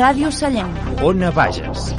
Ràdio Sallent. Ona Bages.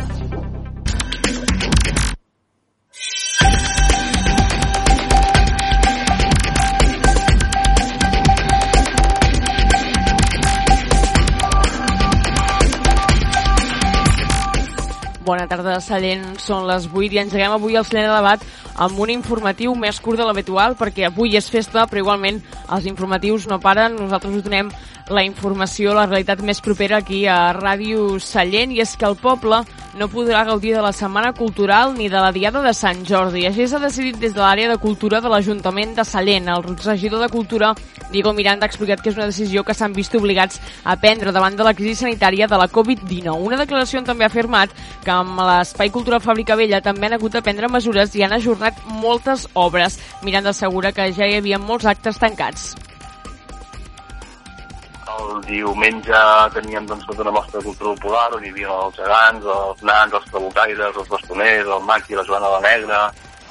Bona tarda, Sallent. Són les 8 i engeguem avui el Sallent de debat amb un informatiu més curt de l'habitual perquè avui és festa, però igualment els informatius no paren. Nosaltres us donem la informació, la realitat més propera aquí a Ràdio Sallent i és que el poble no podrà gaudir de la Setmana Cultural ni de la Diada de Sant Jordi. Així s'ha decidit des de l'àrea de cultura de l'Ajuntament de Sallent. El regidor de Cultura, Diego Miranda, ha explicat que és una decisió que s'han vist obligats a prendre davant de la crisi sanitària de la Covid-19. Una declaració també ha afirmat que amb l'Espai Cultural Fàbrica Vella també han hagut de prendre mesures i han ajornat moltes obres. Miranda assegura que ja hi havia molts actes tancats. El diumenge teníem doncs, tota una mostra de cultura popular on hi havia els gegants, els nans, els trabucaires, els bastoners, el Maqui, la Joana la Negra,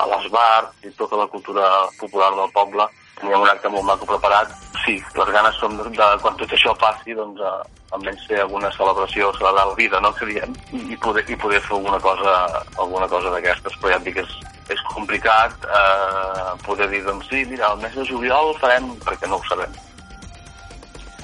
a l'Esbar i tota la cultura popular del poble. Teníem un acte molt maco preparat. Sí, les ganes són de, de quan tot això passi, doncs, eh, almenys fer alguna celebració, celebrar la vida, no?, que diem, i poder, i poder fer alguna cosa, alguna cosa d'aquestes. Però ja et dic és, és complicat eh, poder dir, doncs sí, mira, el mes de juliol farem, perquè no ho sabem.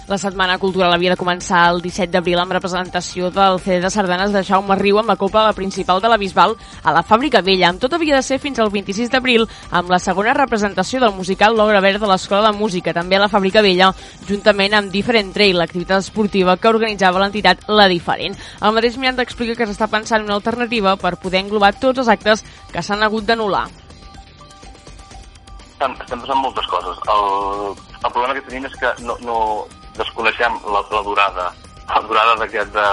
La Setmana Cultural havia de començar el 17 d'abril amb representació del CD de sardanes de Jaume Riu amb la Copa Principal de la Bisbal a la Fàbrica Vella. Amb tot havia de ser fins al 26 d'abril amb la segona representació del musical L'Obra Verd de l'Escola de Música, també a la Fàbrica Vella, juntament amb Different Trail, l'activitat esportiva que organitzava l'entitat La Diferent. El mateix Miranda explica que s'està pensant en una alternativa per poder englobar tots els actes que s'han hagut d'anul·lar. Estem, estem pensant moltes coses. El, el problema que tenim és que no, no desconeixem la, la durada la durada d'aquesta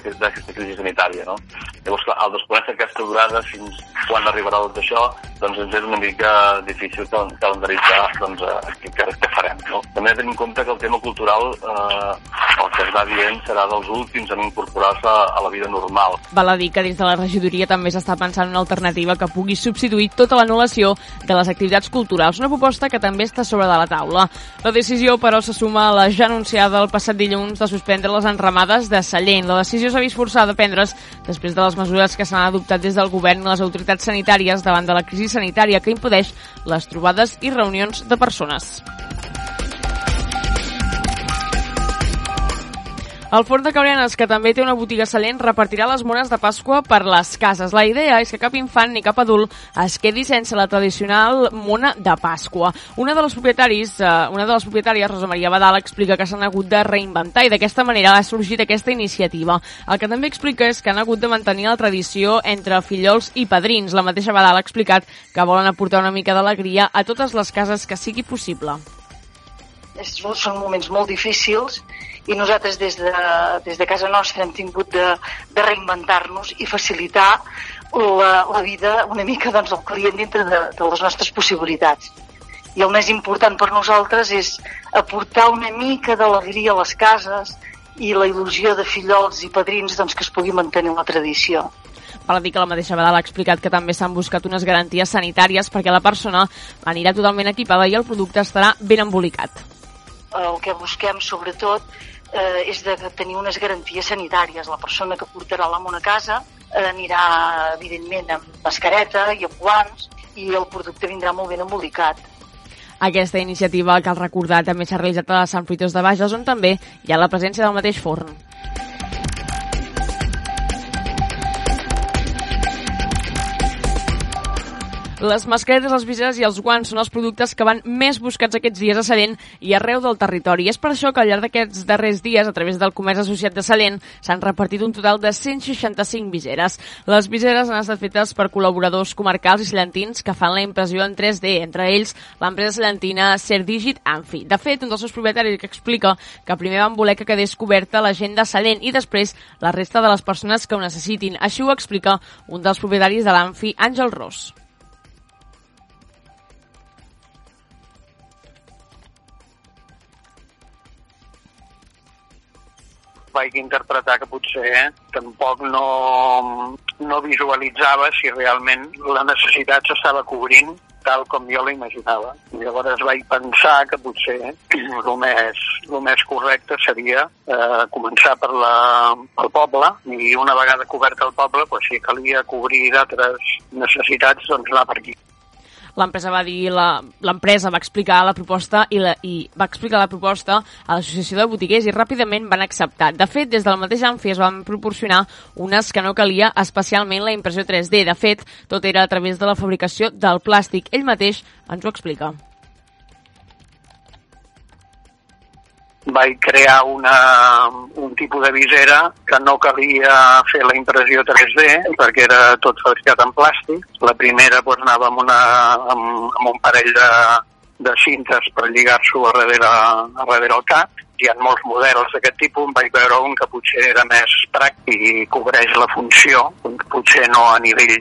aquest, d'aquesta crisi sanitària, no? Llavors, clar, al desconèixer aquesta durada fins quan arribarà tot això, doncs ens és una mica difícil calendaritzar doncs, eh, què, què farem, no? També tenim en compte que el tema cultural, eh, el que es va dient, serà dels últims en incorporar-se a la vida normal. Val a dir que des de la regidoria també s'està pensant en una alternativa que pugui substituir tota l'anul·lació de les activitats culturals, una proposta que també està sobre de la taula. La decisió, però, se suma a la ja anunciada el passat dilluns de suspendre les enramades de Sallent. La decisió s'ha vist forçada a prendre's després de les mesures que s'han adoptat des del govern i les autoritats sanitàries davant de la crisi sanitària que impedeix les trobades i reunions de persones. El Forn de Cabrianes, que també té una botiga salent, repartirà les mones de Pasqua per les cases. La idea és que cap infant ni cap adult es quedi sense la tradicional mona de Pasqua. Una de les propietaris, eh, una de les propietàries, Rosa Maria Badal, explica que s'han hagut de reinventar i d'aquesta manera ha sorgit aquesta iniciativa. El que també explica és que han hagut de mantenir la tradició entre fillols i padrins. La mateixa Badal ha explicat que volen aportar una mica d'alegria a totes les cases que sigui possible. Són moments molt difícils i nosaltres des de, des de casa nostra hem tingut de, de reinventar-nos i facilitar la, la vida una mica doncs, al client dintre de, de les nostres possibilitats. I el més important per nosaltres és aportar una mica d'alegria a les cases i la il·lusió de fillols i padrins doncs, que es pugui mantenir la tradició. Val a dir que la mateixa vegada ha explicat que també s'han buscat unes garanties sanitàries perquè la persona anirà totalment equipada i el producte estarà ben embolicat. El que busquem, sobretot, eh, és de tenir unes garanties sanitàries. La persona que portarà l'amo a casa eh, anirà, evidentment, amb mascareta i amb guants i el producte vindrà molt ben embolicat. Aquesta iniciativa, cal recordar, també s'ha realitzat a Sant Fruitós de Bages, on també hi ha la presència del mateix forn. Les mascaretes, les viseres i els guants són els productes que van més buscats aquests dies a Sallent i arreu del territori. És per això que al llarg d'aquests darrers dies, a través del Comerç Associat de Sallent, s'han repartit un total de 165 viseres. Les viseres han estat fetes per col·laboradors comarcals i sallentins que fan la impressió en 3D, entre ells l'empresa sallentina Cerdigit Anfi. De fet, un dels seus propietaris que explica que primer van voler que quedés coberta la gent de Sallent i després la resta de les persones que ho necessitin. Així ho explica un dels propietaris de l'Anfi, Àngel Ros. Vaig interpretar que potser tampoc no, no visualitzava si realment la necessitat s'estava cobrint tal com jo l'imaginava. Llavors vaig pensar que potser el més, el més correcte seria eh, començar per la, pel poble i una vegada cobert el poble, doncs, si calia cobrir d'altres necessitats, doncs anar per aquí l'empresa va dir l'empresa va explicar la proposta i, la, i va explicar la proposta a l'associació de botiguers i ràpidament van acceptar. De fet, des del mateix Amfi es van proporcionar unes que no calia especialment la impressió 3D. De fet, tot era a través de la fabricació del plàstic. Ell mateix ens ho explica. Vaig crear una, un tipus de visera que no calia fer la impressió 3D perquè era tot fabricat en plàstic. La primera doncs, anava amb, una, amb, amb un parell de, de cintes per lligar-s'ho a, darrere, a darrere el cap. Hi ha molts models d'aquest tipus, em vaig veure un que potser era més pràctic i cobreix la funció, potser no a nivell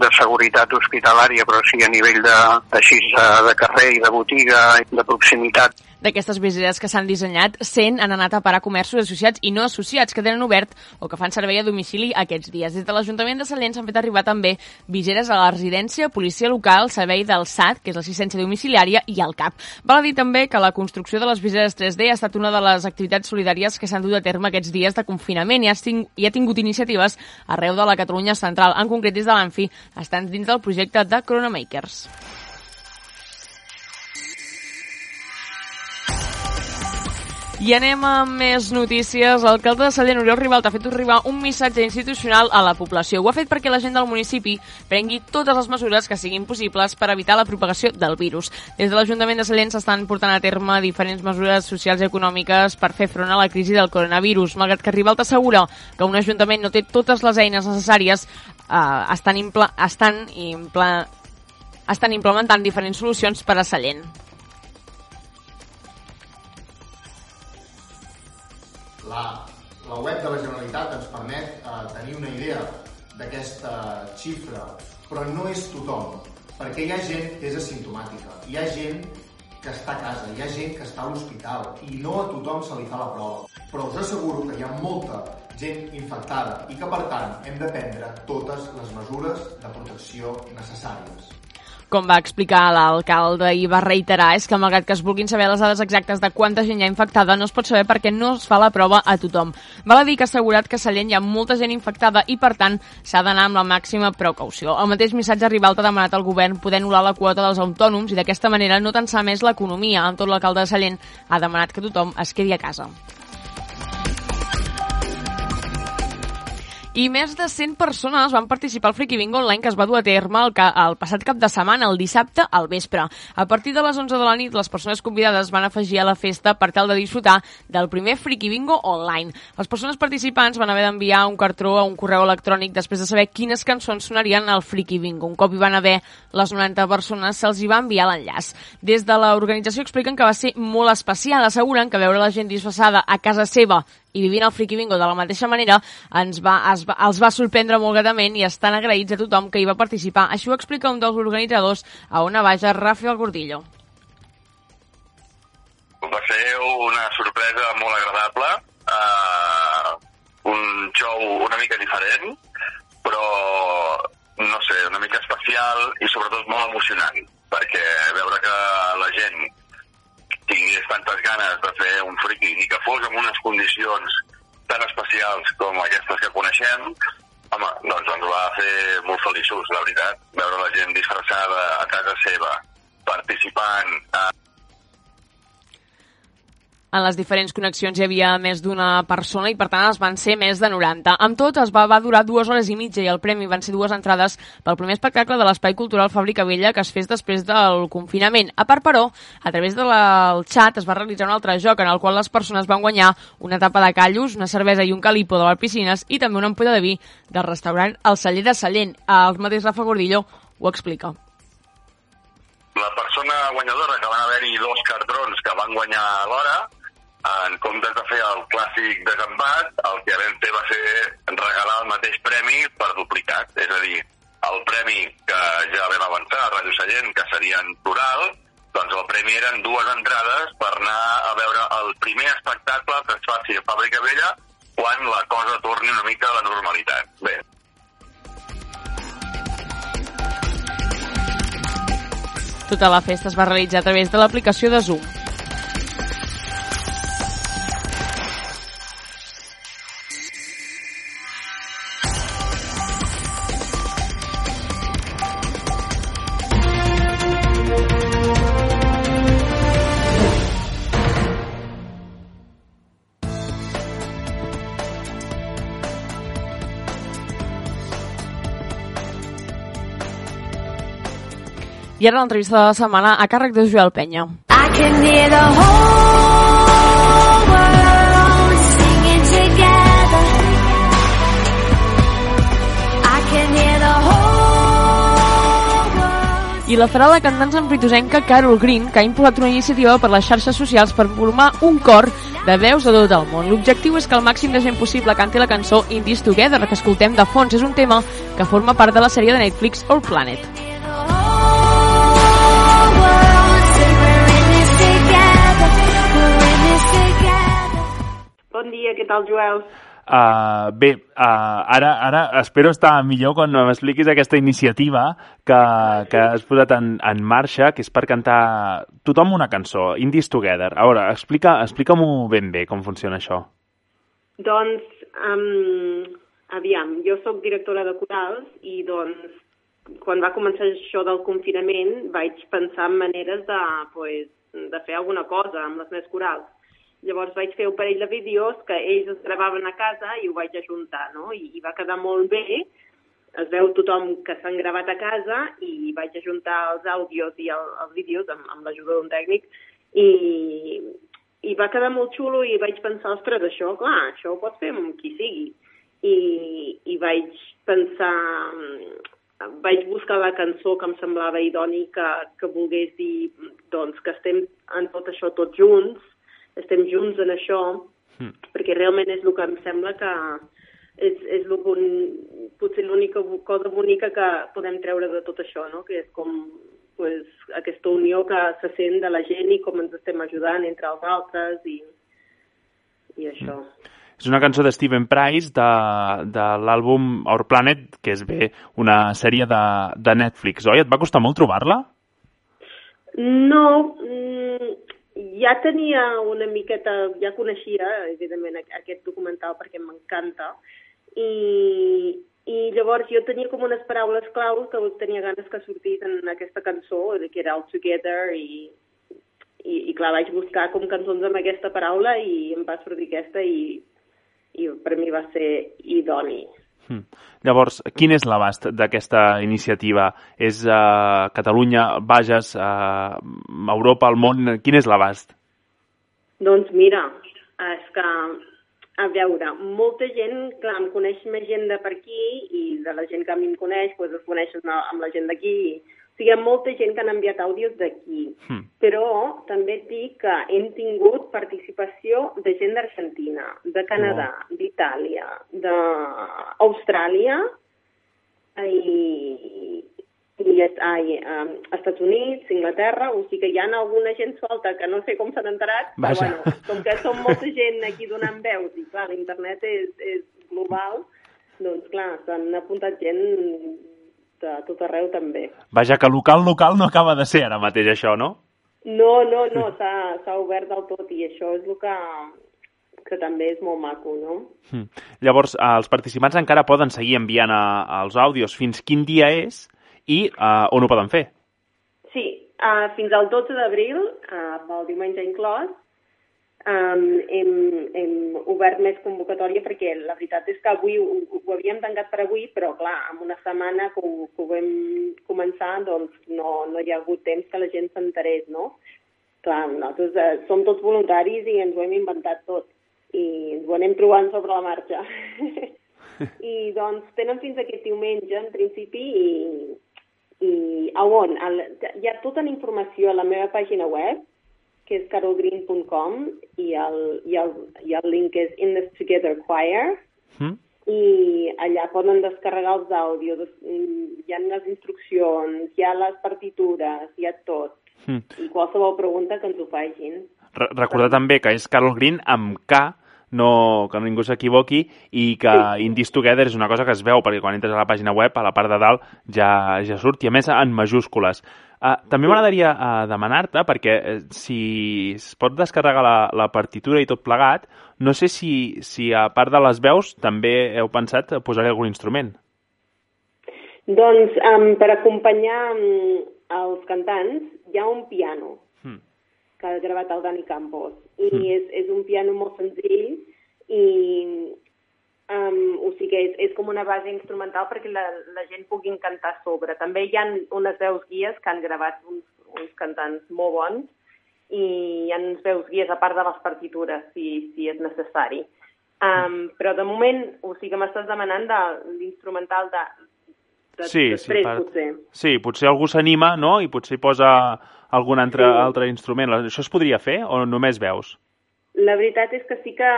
de seguretat hospitalària, però sí a nivell de, així, de, de carrer i de botiga, de proximitat d'aquestes viseres que s'han dissenyat, 100 han anat a parar comerços associats i no associats que tenen obert o que fan servei a domicili aquests dies. Des de l'Ajuntament de Sallent s'han fet arribar també viseres a la residència, policia local, servei del SAT, que és l'assistència domiciliària, i al CAP. Val a dir també que la construcció de les viseres 3D ha estat una de les activitats solidàries que s'han dut a terme aquests dies de confinament i ha, tingut, i ha tingut iniciatives arreu de la Catalunya central. En concret, des de l'Anfi, estan dins del projecte de Coronamakers. I anem amb més notícies. L'alcalde de Sallent, Oriol Rival, ha fet arribar un missatge institucional a la població. Ho ha fet perquè la gent del municipi prengui totes les mesures que siguin possibles per evitar la propagació del virus. Des de l'Ajuntament de Sallent s'estan portant a terme diferents mesures socials i econòmiques per fer front a la crisi del coronavirus. Malgrat que Rival t'assegura que un ajuntament no té totes les eines necessàries, eh, estan, impla estan, impla estan implementant diferents solucions per a Sallent. La, la web de la Generalitat ens permet eh, tenir una idea d'aquesta xifra, però no és tothom, perquè hi ha gent que és asimptomàtica, hi ha gent que està a casa, hi ha gent que està a l'hospital i no a tothom se li fa la prova. Però us asseguro que hi ha molta gent infectada i que, per tant, hem de prendre totes les mesures de protecció necessàries com va explicar l'alcalde i va reiterar, és que malgrat que es vulguin saber les dades exactes de quanta gent hi ha infectada, no es pot saber perquè no es fa la prova a tothom. Val a dir que ha assegurat que a Sallent hi ha molta gent infectada i, per tant, s'ha d'anar amb la màxima precaució. El mateix missatge rival ha demanat al govern poder anul·lar la quota dels autònoms i d'aquesta manera no tensar més l'economia. En tot l'alcalde de Sallent ha demanat que tothom es quedi a casa. I més de 100 persones van participar al Friki Bingo Online que es va dur a terme el, ca el passat cap de setmana, el dissabte al vespre. A partir de les 11 de la nit, les persones convidades van afegir a la festa per tal de disfrutar del primer Friki Bingo Online. Les persones participants van haver d'enviar un cartró a un correu electrònic després de saber quines cançons sonarien al Friki Bingo. Un cop hi van haver les 90 persones, se'ls hi va enviar l'enllaç. Des de l'organització expliquen que va ser molt especial. Asseguren que veure la gent disfressada a casa seva i vivint el Friki Bingo de la mateixa manera ens va, es va, els va sorprendre molt gratament i estan agraïts a tothom que hi va participar. Així ho explica un dels organitzadors a una vaja, Rafael Gordillo. Va ser una sorpresa molt agradable, uh, un show una mica diferent, però no sé, una mica especial i sobretot molt emocionant, perquè veure que la gent tingués tantes ganes de fer un friki i que fos en unes condicions tan especials com aquestes que coneixem, home, doncs ens va fer molt feliços, la veritat, veure la gent disfressada a casa seva, participant a en les diferents connexions hi havia més d'una persona i per tant es van ser més de 90. Amb tot es va, va durar dues hores i mitja i el premi van ser dues entrades pel primer espectacle de l'Espai Cultural Fàbrica Vella que es fes després del confinament. A part, però, a través del de xat es va realitzar un altre joc en el qual les persones van guanyar una tapa de callos, una cervesa i un calipo de les piscines i també una ampolla de vi del restaurant El Celler de Sallent. El mateix Rafa Gordillo ho explica. La persona guanyadora, que van haver-hi dos cartrons que van guanyar l'hora, en comptes de fer el clàssic desempat, el que vam fer va ser regalar el mateix premi per duplicat, és a dir, el premi que ja vam avançar a Ràdio Sallent, que seria en plural, doncs el premi eren dues entrades per anar a veure el primer espectacle que es faci a Fàbrica Vella quan la cosa torni una mica a la normalitat. Bé, Tota la festa es va realitzar a través de l'aplicació de Zoom. I ara l'entrevista de la setmana a càrrec de Joel Penya. I can hear the whole world singing together. I can hear the whole world. I la farà la cantant sanfritosenca Carol Green, que ha impulsat una iniciativa per les xarxes socials per formar un cor de veus de tot el món. L'objectiu és que el màxim de gent possible canti la cançó Indies Together, que escoltem de fons. És un tema que forma part de la sèrie de Netflix All Planet. Tal, Joel? Uh, bé, uh, ara, ara espero estar millor quan m'expliquis aquesta iniciativa que, que has posat en, en marxa, que és per cantar tothom una cançó, Indies Together. A veure, explica, explica-m'ho ben bé com funciona això. Doncs, um, aviam, jo sóc directora de corals i, doncs, quan va començar això del confinament vaig pensar en maneres de, pues, de fer alguna cosa amb les meves corals. Llavors vaig fer un parell de vídeos que ells es gravaven a casa i ho vaig ajuntar, no? I, i va quedar molt bé. Es veu tothom que s'han gravat a casa i vaig ajuntar els àudios i el, els vídeos amb, amb l'ajuda d'un tècnic i, i va quedar molt xulo i vaig pensar, ostres, això, clar, això ho pots fer amb qui sigui. I, i vaig pensar, vaig buscar la cançó que em semblava idoni que, que volgués dir doncs, que estem en tot això tots junts, estem junts en això, Mm. perquè realment és el que em sembla que és, és lo bon, potser l'única cosa bonica que podem treure de tot això, no? que és com pues, aquesta unió que se sent de la gent i com ens estem ajudant entre els altres i, i això. És una cançó de Steven Price de, de l'àlbum Our Planet, que és bé una sèrie de, de Netflix, oi? Et va costar molt trobar-la? No, mm, ja tenia una miqueta, ja coneixia, evidentment, aqu- aquest documental perquè m'encanta, i, i llavors jo tenia com unes paraules claus que tenia ganes que sortís en aquesta cançó, que era All Together, i, i, i clar, vaig buscar com cançons amb aquesta paraula i em va sortir aquesta i, i per mi va ser idoni. Hm. Llavors, quin és l'abast d'aquesta iniciativa? És uh, Catalunya, Bages, uh, Europa, el món? Quin és l'abast? Doncs mira, és que, a veure, molta gent, clar, em coneix més gent de per aquí i de la gent que a mi em coneix, doncs es coneix amb la- gent d'aquí. O sigui, hi ha molta gent que han enviat àudios d'aquí. Hm. Però també et dic que hem tingut participació de gent d'Argentina, de Canadà, d'Itàlia, d'Austràlia i, i ai, um, Estats Units, Inglaterra, o sigui que hi ha alguna gent solta que no sé com s'han enterat, però Vaja. bueno, com que som molta gent aquí donant veus i clar, l'internet és, és global, doncs clar, s'han apuntat gent de tot arreu també. Vaja, que local, local no acaba de ser ara mateix això, no? No, no, no, s'ha obert del tot i això és el que, que també és molt maco, no? Hm. Llavors, eh, els participants encara poden seguir enviant a, els àudios fins quin dia és i uh, on ho poden fer? Sí, uh, fins al 12 d'abril, uh, el diumenge inclòs, um, hem, hem obert més convocatòria perquè la veritat és que avui ho, ho havíem tancat per avui, però clar, en una setmana que ho, que ho vam començar, doncs no, no hi ha hagut temps que la gent s'enterés, no? Clar, nosaltres eh, som tots voluntaris i ens ho hem inventat tot i ens ho anem trobant sobre la marxa. I doncs tenen fins aquest diumenge, en principi, i, i a on? El, hi ha tota la informació a la meva pàgina web, que és carolgreen.com, i el, i, el, i el link és In This Together Choir, Hm? i allà poden descarregar els àudios, mm, hi ha les instruccions, hi ha les partitures, hi ha tot. Hm. I qualsevol pregunta que ens ho facin. Re Recordar també que és Carol Green amb K no, que ningú s'equivoqui i que Indies Together és una cosa que es veu perquè quan entres a la pàgina web, a la part de dalt, ja, ja surt, i a més en majúscules. Uh, també m'agradaria uh, demanar-te, perquè uh, si es pot descarregar la, la partitura i tot plegat, no sé si, si a part de les veus també heu pensat posar algun instrument. Doncs um, per acompanyar um, els cantants hi ha un piano Hmm. que ha gravat el Dani Campos i Mm. és, és un piano molt senzill i um, o sigui que és, és com una base instrumental perquè la, la gent pugui cantar sobre. També hi ha unes veus guies que han gravat uns, uns cantants molt bons i hi ha uns veus guies a part de les partitures si, si és necessari. Um, però de moment, o sigui que m'estàs demanant de l'instrumental de, de Sí, sí, després, part- potser. Sí, potser algú s'anima, no?, i potser posa algun altre, Sí. altre instrument. Això es podria fer o només veus? La veritat és que sí que,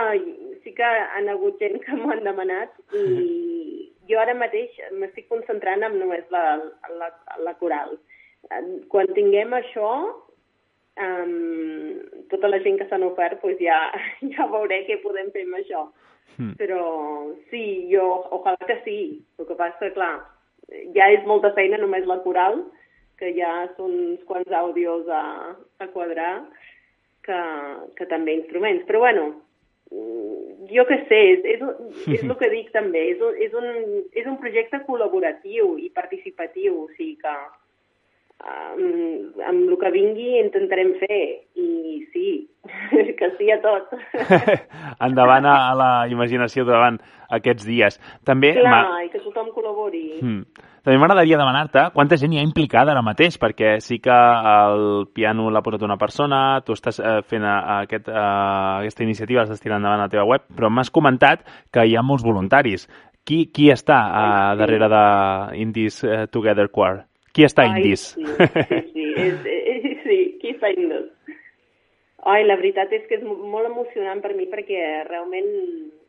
sí que han hagut gent que m'ho han demanat i jo ara mateix m'estic concentrant en només la, la, la coral. Quan tinguem això, um, tota la gent que s'han ofert pues ja, ja veuré què podem fer amb això. Mm. Però sí, jo, ojalà que sí. El que passa, clar, ja és molta feina només la coral, que ja són uns quants àudios a, a quadrar, que, que també instruments. Però bueno, jo què sé, és, és, és el que dic també, és és, un, és un projecte col·laboratiu i participatiu, o sigui que amb, amb el que vingui intentarem fer i sí, que sí a tot. Endavant a, la imaginació davant aquests dies. També Clar, i que tothom col·labori. Mm. També m'agradaria demanar-te quanta gent hi ha implicada ara mateix, perquè sí que el piano l'ha posat una persona, tu estàs eh, fent a aquest, a, aquesta iniciativa, l'estàs tirant endavant a la teva web, però m'has comentat que hi ha molts voluntaris. Qui, qui està a, darrere de Indies eh, Together Choir? Qui està Indies? Sí, sí, sí, és, és, sí, qui fa Indus? Ai, la veritat és que és mo- molt emocionant per mi perquè realment,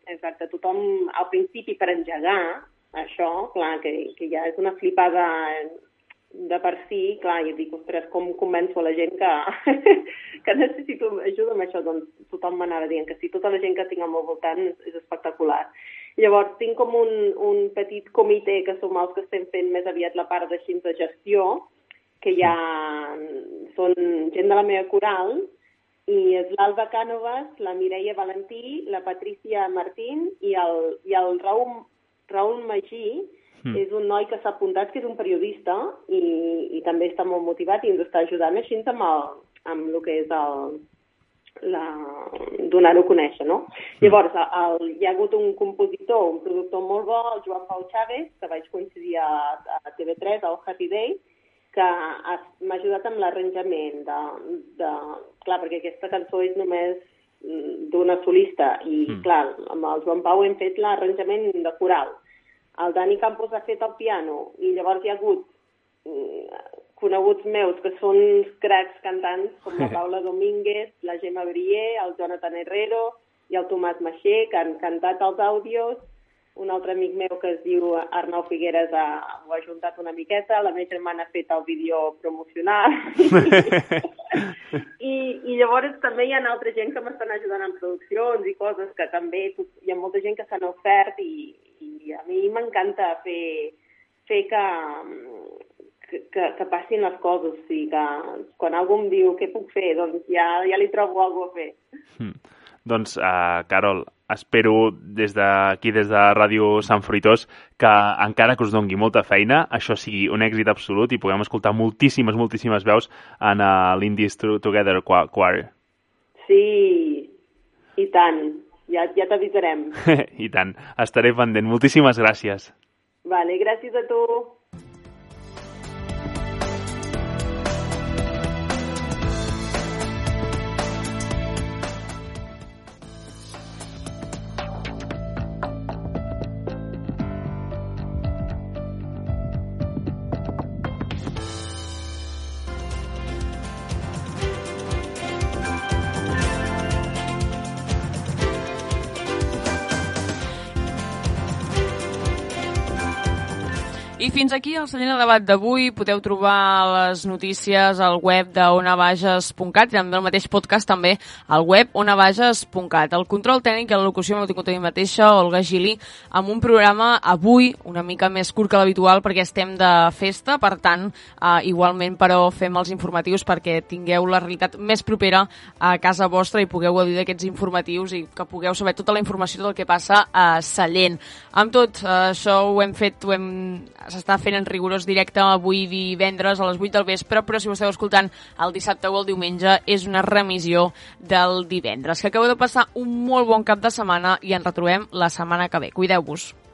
exacte, tothom al principi per engegar això, clar, que, que ja és una flipada de per si, clar, i dic, ostres, com convenço a la gent que, que necessito ajuda amb això? Doncs tothom m'anava dient que sí, tota la gent que tinc al meu voltant és espectacular. Llavors, tinc com un, un petit comitè que som els que estem fent més aviat la part d'així de gestió, que ja són gent de la meva coral, i és l'Alba Cànovas, la Mireia Valentí, la Patricia Martín i el, i el Raül, Raül Magí, Mm. és un noi que s'ha apuntat, que és un periodista i, i també està molt motivat i ens està ajudant així amb, el, amb el que és el, donar-ho a conèixer, no? Llavors, el, hi ha hagut un compositor, un productor molt bo, el Joan Pau Chávez, que vaig coincidir a, a TV3, al Happy Day, que ha- m'ha ajudat amb l'arranjament de, de... Clar, perquè aquesta cançó és només mm, d'una solista i, Mm. mm. clar, amb el Joan Pau hem fet l'arranjament de coral. El Dani Campos ha fet el piano i llavors hi ha hagut mm, coneguts meus que són cracs cantants com la Paula Domínguez, la Gemma Brier, el Jonathan Herrero i el Tomàs Maxer, que han cantat els àudios. Un altre amic meu que es diu Arnau Figueres ha, ho ha juntat una miqueta, la meva germana ha fet el vídeo promocional. I, I llavors també hi ha altra gent que m'estan ajudant en produccions i coses que també hi ha molta gent que s'han ofert i, i a mi m'encanta fer, fer que, que, que, que passin les coses, o sigui, que quan algú em diu què puc fer, doncs ja, ja li trobo alguna a fer. Mm. Doncs, uh, Carol, espero des d'aquí, des de Ràdio Sant Fruitós, que encara que us dongui molta feina, això sigui un èxit absolut i puguem escoltar moltíssimes, moltíssimes veus en uh, l'Indies To- Together Choir. Sí, i tant, ja, ja t'avisarem. I tant, estaré pendent. Moltíssimes gràcies. Vale, gràcies a tu. Fins aquí el Sallent de debat d'avui. Podeu trobar les notícies al web d'onabages.cat i també el mateix podcast també al web onabages.cat. El control tècnic i la locució m'ho tingut a mi mateixa, Olga Gili, amb un programa avui una mica més curt que l'habitual perquè estem de festa, per tant, eh, igualment però fem els informatius perquè tingueu la realitat més propera a casa vostra i pugueu gaudir d'aquests informatius i que pugueu saber tota la informació del que passa a Sallent. Amb tot, eh, això ho hem fet, ho hem s'està fent en rigorós directe avui divendres a les 8 del vespre, però si ho esteu escoltant el dissabte o el diumenge és una remissió del divendres. Que acabeu de passar un molt bon cap de setmana i ens retrobem la setmana que ve. Cuideu-vos.